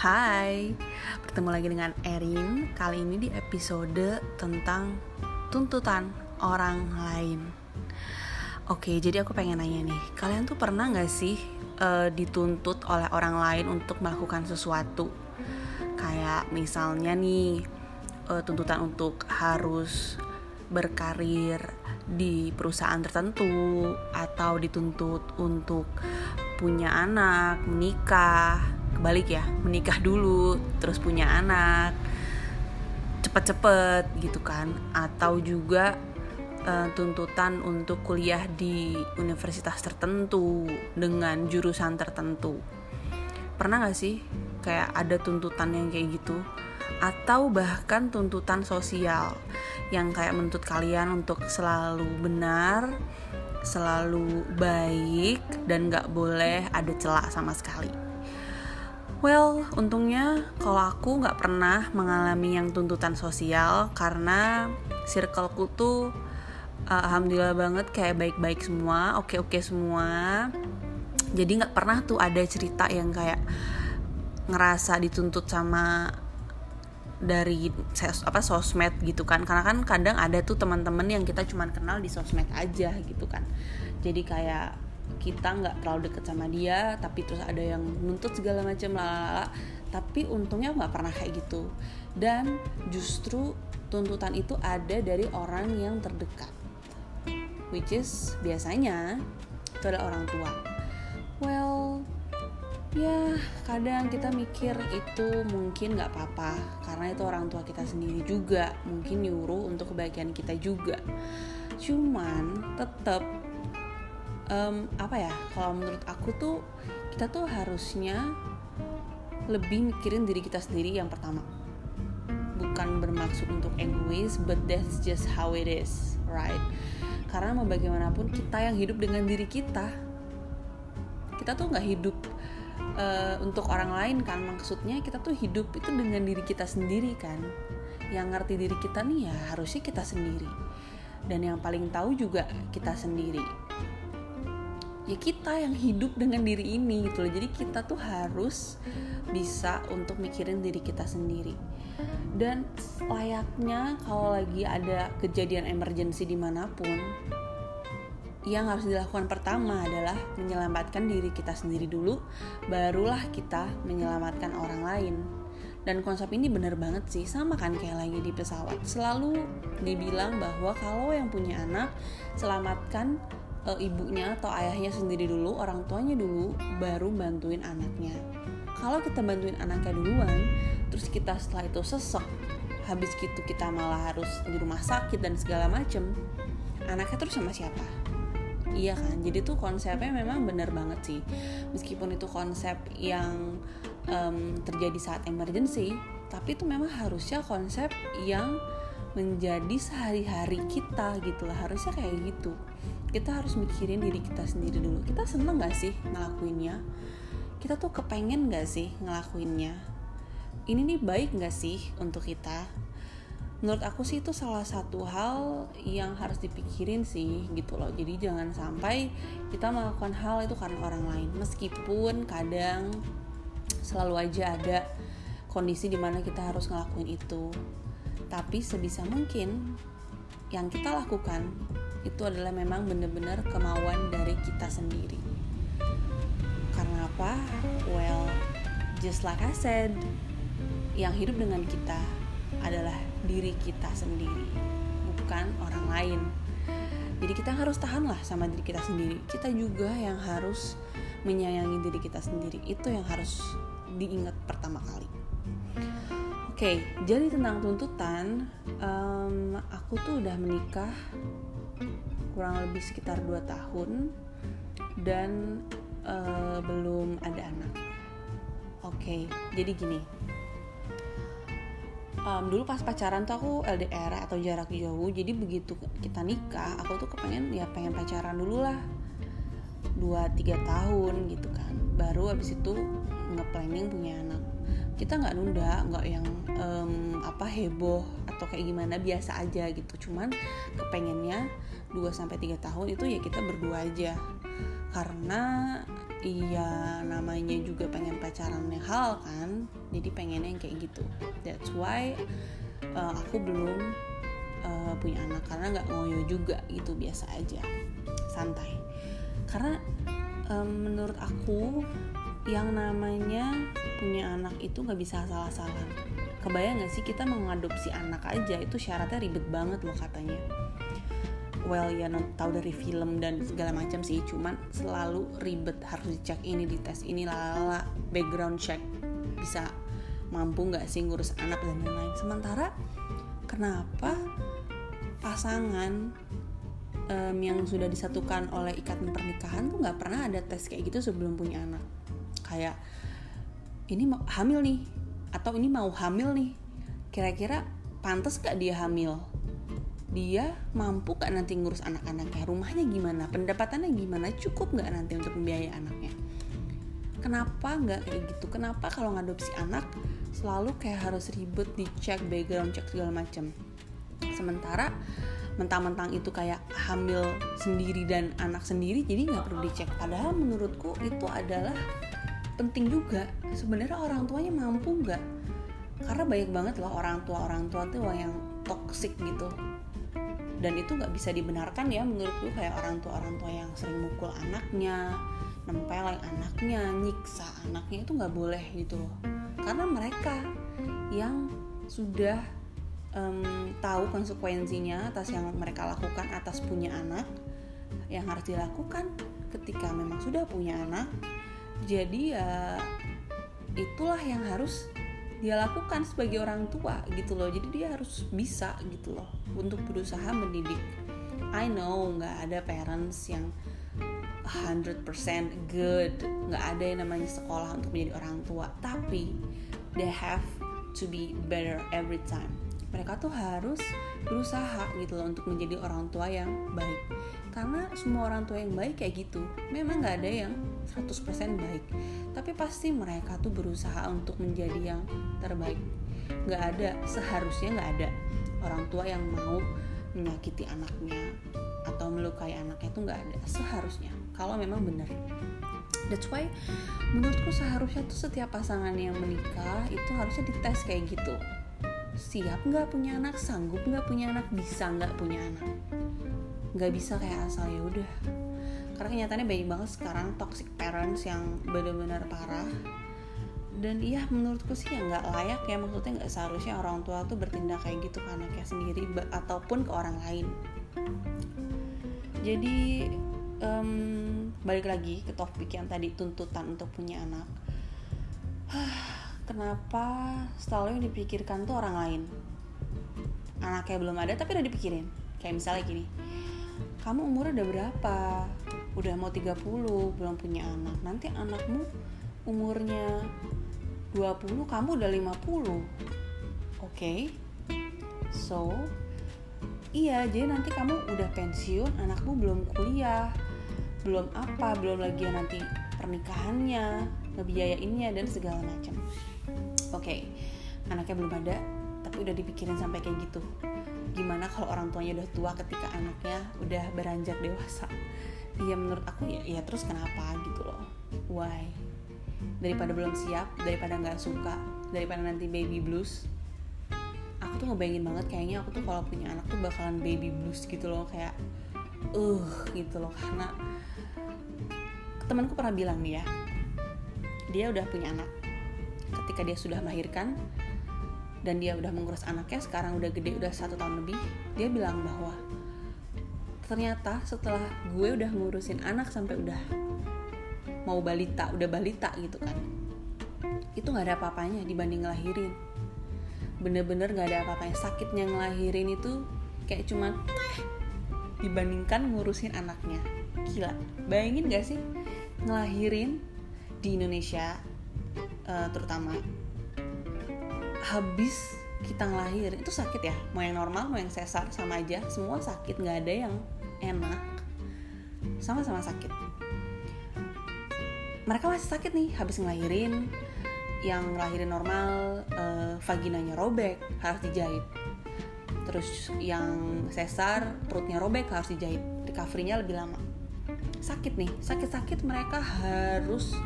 Hai, bertemu lagi dengan Erin Kali ini di episode tentang tuntutan orang lain Oke, jadi aku pengen nanya nih Kalian tuh pernah gak sih uh, dituntut oleh orang lain untuk melakukan sesuatu? Kayak misalnya nih, uh, tuntutan untuk harus berkarir di perusahaan tertentu Atau dituntut untuk punya anak, menikah kebalik ya menikah dulu terus punya anak cepet-cepet gitu kan. Atau juga uh, tuntutan untuk kuliah di universitas tertentu dengan jurusan tertentu. Pernah gak sih kayak ada tuntutan yang kayak gitu? Atau bahkan tuntutan sosial yang kayak menuntut kalian untuk selalu benar selalu baik dan gak boleh ada celak sama sekali Well, untungnya kalau aku nggak pernah mengalami yang tuntutan sosial karena circleku tuh uh, alhamdulillah banget kayak baik-baik semua, oke-oke semua. Jadi nggak pernah tuh ada cerita yang kayak ngerasa dituntut sama dari apa sosmed gitu kan karena kan kadang ada tuh teman-teman yang kita cuma kenal di sosmed aja gitu kan jadi kayak kita nggak terlalu deket sama dia tapi terus ada yang nuntut segala macam lalala tapi untungnya nggak pernah kayak gitu. Dan justru tuntutan itu ada dari orang yang terdekat. Which is biasanya itu adalah orang tua. Well ya kadang kita mikir itu mungkin nggak apa-apa. Karena itu orang tua kita sendiri juga. Mungkin nyuruh untuk kebaikan kita juga. Cuman tetap um, apa ya kalau menurut aku tuh kita tuh harusnya lebih mikirin diri kita sendiri yang pertama. Bukan bermaksud untuk egois but that's just how it is right? Karena mau bagaimanapun kita yang hidup dengan diri kita. Kita tuh nggak hidup uh, untuk orang lain kan. Maksudnya kita tuh hidup itu dengan diri kita sendiri kan. Yang ngerti diri kita nih ya harusnya kita sendiri. Dan yang paling tahu juga kita sendiri ya kita yang hidup dengan diri ini gitu loh. Jadi kita tuh harus bisa untuk mikirin diri kita sendiri. Dan layaknya kalau lagi ada kejadian emergency di mana pun yang harus dilakukan pertama adalah menyelamatkan diri kita sendiri dulu barulah kita menyelamatkan orang lain. Dan konsep ini bener banget sih sama kan kayak lagi di pesawat. Selalu dibilang bahwa kalau yang punya anak selamatkan uh, ibunya atau ayahnya sendiri dulu, orang tuanya dulu, baru bantuin anaknya. Kalau kita bantuin anaknya duluan, terus kita setelah itu sesek, habis gitu kita malah harus di rumah sakit dan segala macem, anaknya terus sama siapa? Iya kan, jadi tuh konsepnya memang bener banget sih. Meskipun itu konsep yang um, terjadi saat emergency, tapi itu memang harusnya konsep yang menjadi sehari-hari kita gitu lah harusnya kayak gitu kita harus mikirin diri kita sendiri dulu. Kita seneng gak sih ngelakuinnya? Kita tuh kepengen gak sih ngelakuinnya? Ini nih baik gak sih untuk kita? Menurut aku sih itu salah satu hal yang harus dipikirin sih gitu loh. Jadi jangan sampai kita melakukan hal itu karena orang lain. Meskipun kadang selalu aja ada kondisi di mana kita harus ngelakuin itu. Tapi sebisa mungkin yang kita lakukan itu adalah memang benar-benar kemauan dari kita sendiri. Karena apa? Well just like I said yang hidup dengan kita adalah diri kita sendiri bukan orang lain. Jadi kita harus tahan lah sama diri kita sendiri. Kita juga yang harus menyayangi diri kita sendiri. Itu yang harus diingat pertama kali. Okay, jadi tentang tuntutan, um, aku tuh udah menikah kurang lebih sekitar 2 tahun dan uh, belum ada anak. Oke, okay, jadi gini. Um, dulu pas pacaran tuh aku LDR atau jarak jauh, jadi begitu kita nikah, aku tuh kepengen ya pengen pacaran dulu lah 2-3 tahun gitu kan. Baru abis itu nge-planning punya anak kita nggak nunda nggak yang um, apa heboh atau kayak gimana biasa aja gitu cuman kepengennya 2 sampai tiga tahun itu ya kita berdua aja. Karena iya namanya juga pengen pacaran yang hal kan jadi pengennya yang kayak gitu. That's why uh, aku belum uh, punya anak karena nggak ngoyo juga gitu biasa aja. Santai. Karena um, menurut aku yang namanya punya anak itu nggak bisa salah-salah kebayang nggak sih kita mengadopsi anak aja itu syaratnya ribet banget loh katanya well ya not tahu dari film dan segala macam sih cuman selalu ribet harus dicek ini di tes ini lala background check. Bisa mampu nggak sih ngurus anak dan lain-lain. Sementara kenapa pasangan um, yang sudah disatukan oleh ikatan pernikahan tuh nggak pernah ada tes kayak gitu sebelum punya anak? Kayak ini hamil nih atau ini mau hamil nih. Kira-kira pantas gak dia hamil dia mampu gak nanti ngurus anak-anaknya rumahnya gimana? Pendapatannya gimana? Cukup gak nanti untuk membiayai anaknya? Kenapa nggak kayak gitu? Kenapa kalau ngadopsi anak selalu kayak harus ribet dicek background cek segala macam sementara mentang-mentang itu kayak hamil sendiri dan anak sendiri jadi nggak perlu dicek. Padahal menurutku itu adalah penting juga. Sebenarnya orang tuanya mampu nggak? Karena banyak banget loh orang tua orang tua tuh yang toxic gitu dan itu nggak bisa dibenarkan ya menurutku kayak orang tua orang tua yang sering mukul anaknya nempelin anaknya nyiksa anaknya itu nggak boleh gitu loh. Karena mereka yang sudah um, tahu konsekuensinya atas yang mereka lakukan atas punya anak yang harus dilakukan ketika memang sudah punya anak. Jadi ya itulah yang harus dia lakukan sebagai orang tua gitu loh. Jadi dia harus bisa gitu loh untuk berusaha mendidik. I know nggak ada parents yang 100% good. Nggak ada yang namanya sekolah untuk menjadi orang tua. Tapi they have to be better every time. Mereka tuh harus berusaha gitu loh untuk menjadi orang tua yang baik. Karena semua orang tua yang baik kayak gitu memang nggak ada yang 100% baik tapi pasti mereka tuh berusaha untuk menjadi yang terbaik. Nggak ada seharusnya nggak ada orang tua yang mau menyakiti anaknya atau melukai anaknya itu nggak ada seharusnya. Kalau memang benar. That's why menurutku seharusnya tuh setiap pasangan yang menikah itu harusnya dites kayak gitu. Siap nggak punya anak? Sanggup nggak punya anak? Bisa nggak punya anak? Nggak bisa kayak asal ya udah karena kenyataannya banyak banget sekarang toxic parents yang benar-benar parah. Dan iya menurutku sih ya nggak layak ya. Maksudnya nggak seharusnya orang tua tuh bertindak kayak gitu ke anaknya sendiri ataupun ke orang lain. Jadi um, balik lagi ke topik yang tadi tuntutan untuk punya anak. Kenapa selalu yang dipikirkan tuh orang lain? Anaknya belum ada tapi udah dipikirin. Kayak misalnya gini kamu umur udah berapa udah mau 30 belum punya anak. Nanti anakmu umurnya 20 kamu udah 50 oke? Okay. so iya jadi nanti kamu udah pensiun anakmu belum kuliah belum apa belum lagi nanti pernikahannya ngebiayainnya dan segala macam. Oke okay, anaknya belum ada tapi udah dipikirin sampai kayak gitu. Gimana kalau orang tuanya udah tua ketika anaknya udah beranjak dewasa iya menurut aku ya ya terus kenapa gitu loh? Why? Daripada belum siap daripada nggak suka daripada nanti baby blues. Aku tuh ngebayangin banget kayaknya aku tuh kalau punya anak tuh bakalan baby blues gitu loh kayak uh gitu loh. Karena temanku pernah bilang nih ya dia udah punya anak. Ketika dia sudah melahirkan dan dia udah mengurus anaknya sekarang udah gede udah satu tahun lebih dia bilang bahwa ternyata setelah gue udah ngurusin anak sampai udah mau balita udah balita gitu kan itu nggak ada apa-apanya dibanding ngelahirin. Bener-bener nggak ada apa-apanya. Sakitnya ngelahirin itu kayak cuman dibandingkan ngurusin anaknya. Gila. Bayangin gak sih? Ngelahirin di Indonesia uh, terutama habis kita ngelahirin itu sakit ya? Mau yang normal mau yang sesar sama aja. Semua sakit. Nggak ada yang enak sama-sama sakit. Mereka masih sakit nih habis ngelahirin yang ngelahirin normal uh, vaginanya robek harus dijahit. Terus yang sesar perutnya robek harus dijahit. Recovery-nya lebih lama. Sakit nih sakit-sakit mereka harus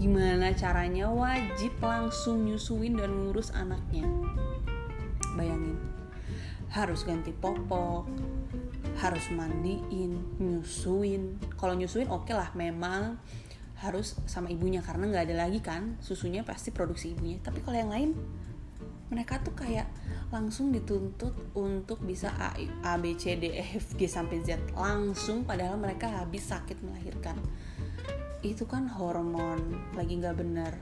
gimana caranya wajib langsung nyusuin dan ngurus anaknya. Bayangin harus ganti popok harus mandiin nyusuin. Kalau nyusuin oke okay lah memang harus sama ibunya karena nggak ada lagi kan susunya pasti produksi ibunya. Tapi kalau yang lain mereka tuh kayak langsung dituntut untuk bisa A, A B C D E F G sampai Z. Langsung padahal mereka habis sakit melahirkan. Itu kan hormon lagi nggak benar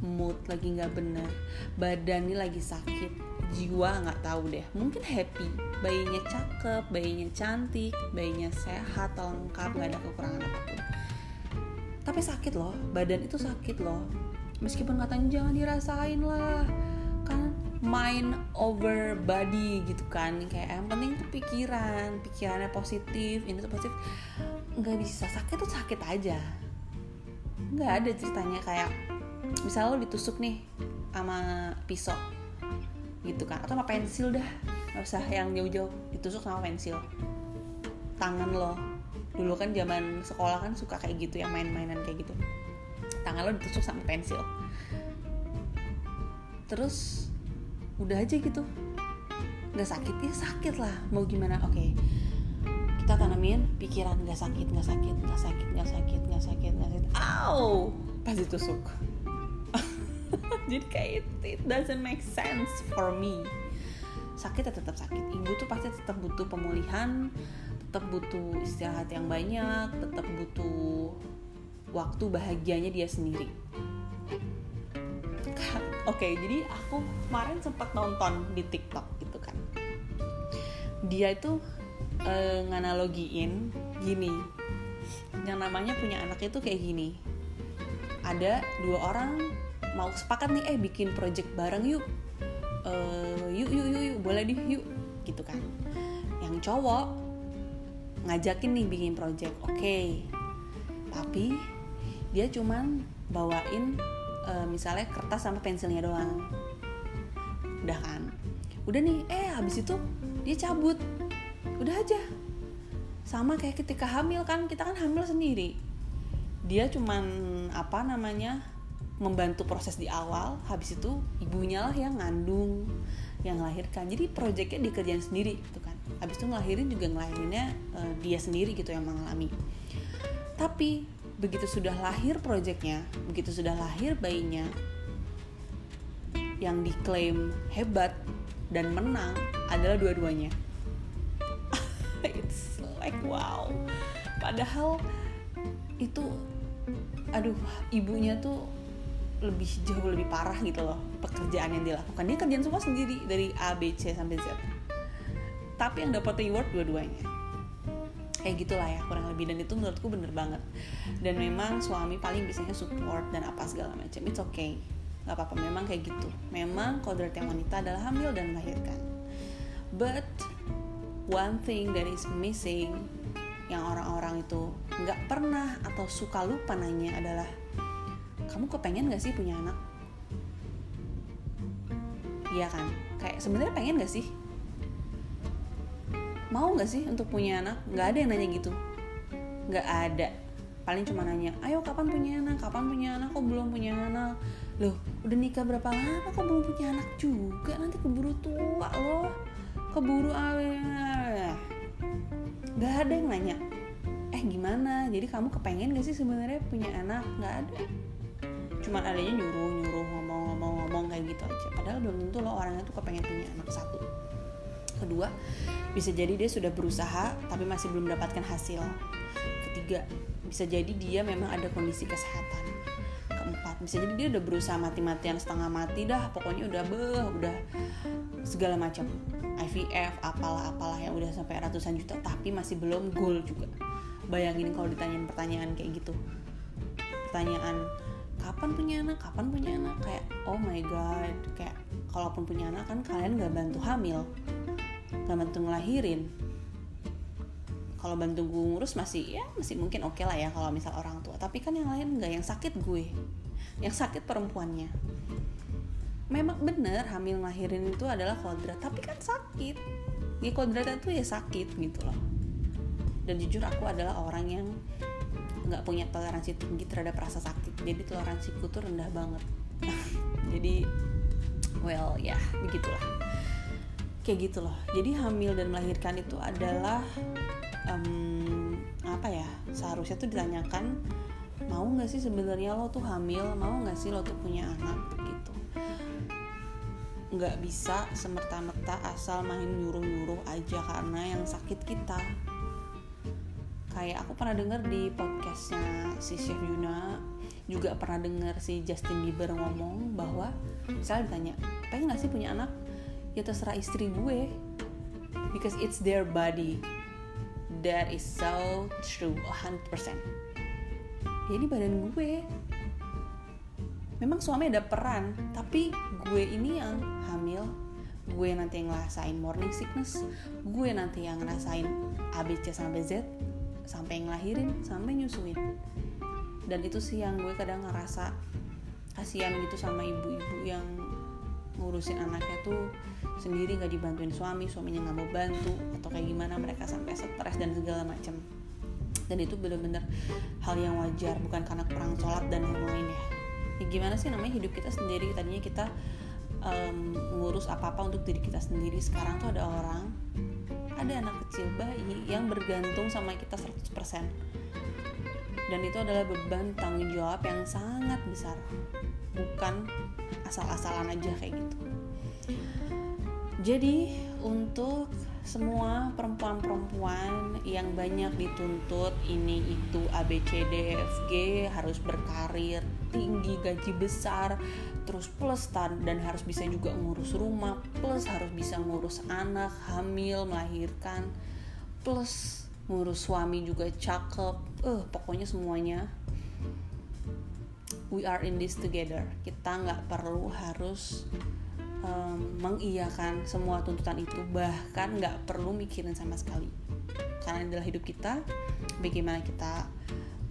mood lagi nggak benar badan ini lagi sakit jiwa nggak tahu deh. Mungkin happy. Bayinya cakep bayinya cantik bayinya sehat lengkap nggak ada kekurangan apa pun. Tapi sakit loh. Badan itu sakit loh. Meskipun katanya jangan dirasain lah. Mind over body gitu kan. Kayak yang penting tuh pikiran. Pikirannya positif ini tuh positif. Nggak bisa. Sakit tuh sakit aja. Nggak ada ceritanya kayak misal lo ditusuk nih sama pisau gitu kan. Atau sama pensil dah. Nggak usah yang jauh-jauh. Ditusuk sama pensil. Tangan lo. Dulu kan zaman sekolah kan suka kayak gitu ya main-mainan kayak gitu. Tangan lo ditusuk sama pensil. Terus udah aja gitu. Nggak sakit? Ya sakit lah. Mau gimana? Oke. Okay. kita tanamin pikiran. Nggak sakit nggak sakit nggak sakit nggak sakit nggak sakit nggak sakit. Aw pasti tusuk jadi kayak it, it doesn't make sense for me sakit ya tetap sakit ibu tuh pasti tetap butuh pemulihan tetap butuh istirahat yang banyak tetap butuh waktu bahagianya dia sendiri Oke, okay, jadi aku kemarin sempat nonton di TikTok gitu kan. Dia itu uh, nganalogiin gini. Yang namanya punya anak itu kayak gini. Ada dua orang mau sepakat nih eh bikin project bareng yuk. Uh, yuk yuk yuk yuk boleh deh yuk gitu kan. Yang cowok ngajakin nih bikin project. Oke. Okay. Tapi dia cuman bawain uh, misalnya kertas sama pensilnya doang udah kan udah nih eh habis itu dia cabut udah aja sama kayak ketika hamil kan kita kan hamil sendiri dia cuman apa namanya membantu proses di awal habis itu ibunya lah yang ngandung yang melahirkan jadi proyeknya dikerjain sendiri gitu kan habis itu ngelahirin juga ngelahirinnya uh, dia sendiri gitu yang mengalami tapi begitu sudah lahir proyeknya, begitu sudah lahir bayinya, yang diklaim hebat dan menang adalah dua-duanya. It's like wow. Padahal itu, aduh, ibunya tuh lebih jauh lebih parah gitu loh pekerjaan yang dilakukan. Dia kerjaan semua sendiri dari A, B, C sampai Z. Tapi yang dapat reward dua-duanya. Kayak gitulah ya kurang lebih. Dan itu menurutku bener banget. Dan memang suami paling biasanya support dan apa segala macam. It's okay. Nggak apa-apa memang kayak gitu. Memang kodrat yang wanita adalah hamil dan melahirkan. But one thing that is missing yang orang-orang itu nggak pernah atau suka lupa nanya adalah kamu kepengen gak sih punya anak? Iya kan? Kayak sebenarnya pengen gak sih? Mau nggak sih untuk punya anak? Nggak ada yang nanya gitu. Nggak ada. Paling cuma nanya ayo kapan punya anak? Kapan punya anak? Kok belum punya anak? Loh udah nikah berapa lama kok belum punya anak juga? Nanti keburu tua loh. Keburu awet nggak ada yang nanya. Eh gimana? Jadi kamu kepengen gak sih sebenarnya punya anak? Nggak ada cuma adanya nyuruh nyuruh ngomong ngomong ngomong kayak gitu aja. Padahal belum tentu loh orangnya tuh kepengen punya anak satu. Kedua bisa jadi dia sudah berusaha tapi masih belum mendapatkan hasil. Ketiga bisa jadi dia memang ada kondisi kesehatan. Keempat bisa jadi dia udah berusaha mati-matian setengah mati dah pokoknya udah beh udah segala macam. IVF apalah apalah yang udah sampai ratusan juta tapi masih belum goal juga. Bayangin kalau ditanyain pertanyaan kayak gitu. Pertanyaan kapan punya anak kapan punya anak? Kayak oh my god. Kayak kalaupun punya anak kan kalian gak bantu hamil. Gak bantu ngelahirin. Kalau bantu gue ngurus masih ya masih mungkin oke okay lah ya kalau misal orang tua. Tapi kan yang lain nggak yang sakit gue. Yang sakit perempuannya. Memang bener hamil ngelahirin itu adalah kodrat. Tapi kan sakit. Ya kodratnya tuh ya sakit gitu loh. Dan jujur aku adalah orang yang nggak punya toleransi tinggi terhadap rasa sakit. Jadi toleransiku tuh rendah banget. Jadi well ya begitulah. Kayak gitu loh. Jadi hamil dan melahirkan itu adalah um, apa ya seharusnya tuh ditanyakan mau nggak sih sebenarnya lo tuh hamil? Mau nggak sih lo tuh punya anak? Gitu. Nggak bisa semerta-merta asal main nyuruh-nyuruh aja karena yang sakit kita kayak aku pernah denger di podcastnya si Chef Yuna juga pernah denger si Justin Bieber ngomong bahwa misalnya ditanya pengen gak sih punya anak? Ya terserah istri gue because it's their body. That is so true 100% ya ini badan gue. Memang suami ada peran tapi gue ini yang hamil. Gue nanti yang ngerasain morning sickness. Gue nanti yang ngerasain ABC sampai Z sampai ngelahirin sampai nyusuin. Dan itu sih yang gue kadang ngerasa kasihan gitu sama ibu-ibu yang ngurusin anaknya tuh sendiri nggak dibantuin suami suaminya nggak mau bantu atau kayak gimana mereka sampai stres dan segala macam dan itu bener-bener hal yang wajar bukan karena kurang sholat dan yang lainnya ya gimana sih namanya hidup kita sendiri? Tadinya kita um, ngurus apa-apa untuk diri kita sendiri. Sekarang tuh ada orang ada anak kecil bayi yang bergantung sama kita 100% dan itu adalah beban tanggung jawab yang sangat besar. Bukan asal-asalan aja kayak gitu. Jadi untuk semua perempuan-perempuan yang banyak dituntut ini itu ABCDFG harus berkarir tinggi gaji besar terus plus dan harus bisa juga ngurus rumah plus harus bisa ngurus anak hamil melahirkan plus ngurus suami juga cakep. Eh uh, pokoknya semuanya we are in this together. Kita nggak perlu harus um, mengiyakan semua tuntutan itu. Bahkan nggak perlu mikirin sama sekali. Karena adalah hidup kita bagaimana kita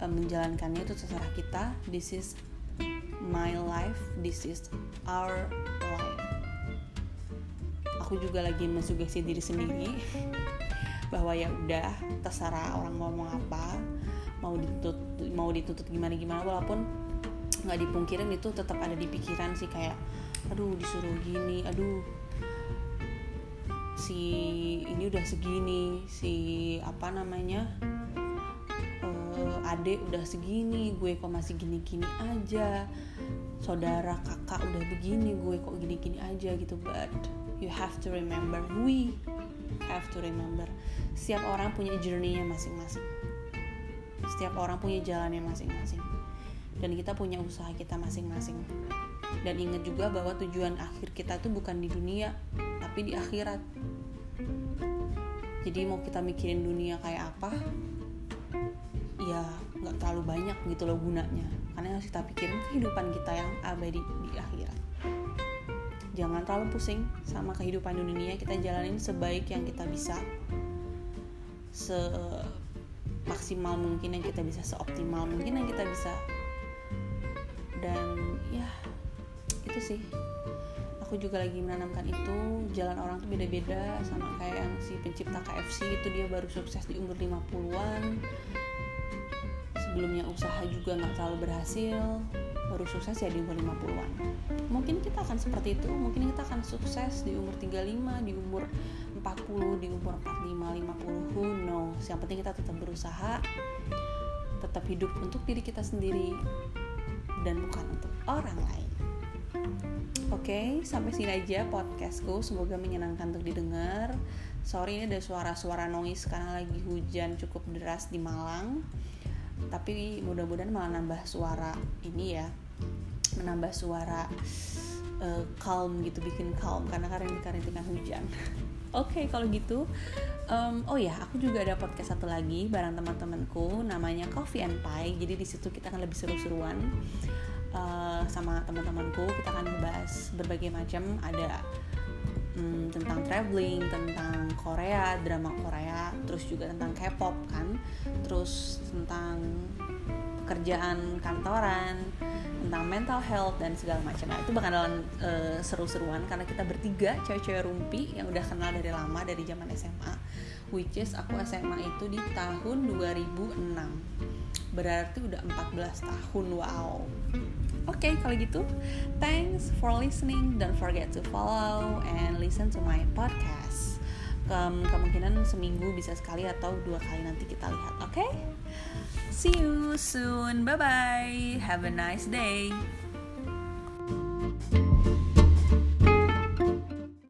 um, menjalankannya itu terserah kita. This is my life this is our life. Aku juga lagi mensugesti diri sendiri bahwa ya udah terserah orang mau ngomong apa mau dituntut mau dituntut gimana gimana walaupun nggak dipungkirin itu tetap ada di pikiran sih kayak aduh disuruh gini aduh si ini udah segini si apa namanya adek udah segini gue kok masih gini-gini aja. Saudara kakak udah begini gue kok gini-gini aja gitu. But you have to remember we have to remember setiap orang punya journey-nya masing-masing. Setiap orang punya jalannya masing-masing. Dan kita punya usaha kita masing-masing. Dan ingat juga bahwa tujuan akhir kita itu bukan di dunia tapi di akhirat. Jadi mau kita mikirin dunia kayak apa? Ya terlalu banyak gitu loh gunanya. Karena harus kita pikirin kehidupan kita yang abadi di akhirat. Jangan terlalu pusing sama kehidupan dunia. Kita jalanin sebaik yang kita bisa. Se maksimal mungkin yang kita bisa seoptimal mungkin yang kita bisa. Dan ya itu sih. Aku juga lagi menanamkan itu. Jalan orang tuh beda-beda. Sama kayak yang si pencipta KFC itu dia baru sukses di umur 50-an sebelumnya usaha juga nggak terlalu berhasil baru sukses ya di umur 50-an mungkin kita akan seperti itu mungkin kita akan sukses di umur 35 di umur 40 di umur 45 50 who knows yang penting kita tetap berusaha tetap hidup untuk diri kita sendiri dan bukan untuk orang lain Oke, okay, sampai sini aja podcastku. Semoga menyenangkan untuk didengar. Sorry ini ada suara-suara noise karena lagi hujan cukup deras di Malang. Tapi mudah-mudahan malah nambah suara ini ya, menambah suara uh, calm gitu, bikin calm karena karena dikarantina hujan. Oke, okay, kalau gitu, um, oh ya, aku juga ada podcast satu lagi bareng teman-temanku, namanya Coffee and Pie. Jadi di situ kita akan lebih seru-seruan uh, sama teman-temanku. Kita akan bahas berbagai macam. Ada um, tentang traveling, tentang Korea, drama Korea, terus juga tentang K-pop kan, terus tentang pekerjaan kantoran, tentang mental health dan segala macam. Nah, itu bakalan uh, seru-seruan karena kita bertiga cewek-cewek rumpi yang udah kenal dari lama dari zaman SMA. Which is aku SMA itu di tahun 2006. berarti udah 14 tahun wow Oke, okay, kalau gitu, thanks for listening. Don't forget to follow and listen to my podcast. Kem kemungkinan seminggu bisa sekali atau dua kali nanti kita lihat, oke? Okay? See you soon. Bye bye. Have a nice day.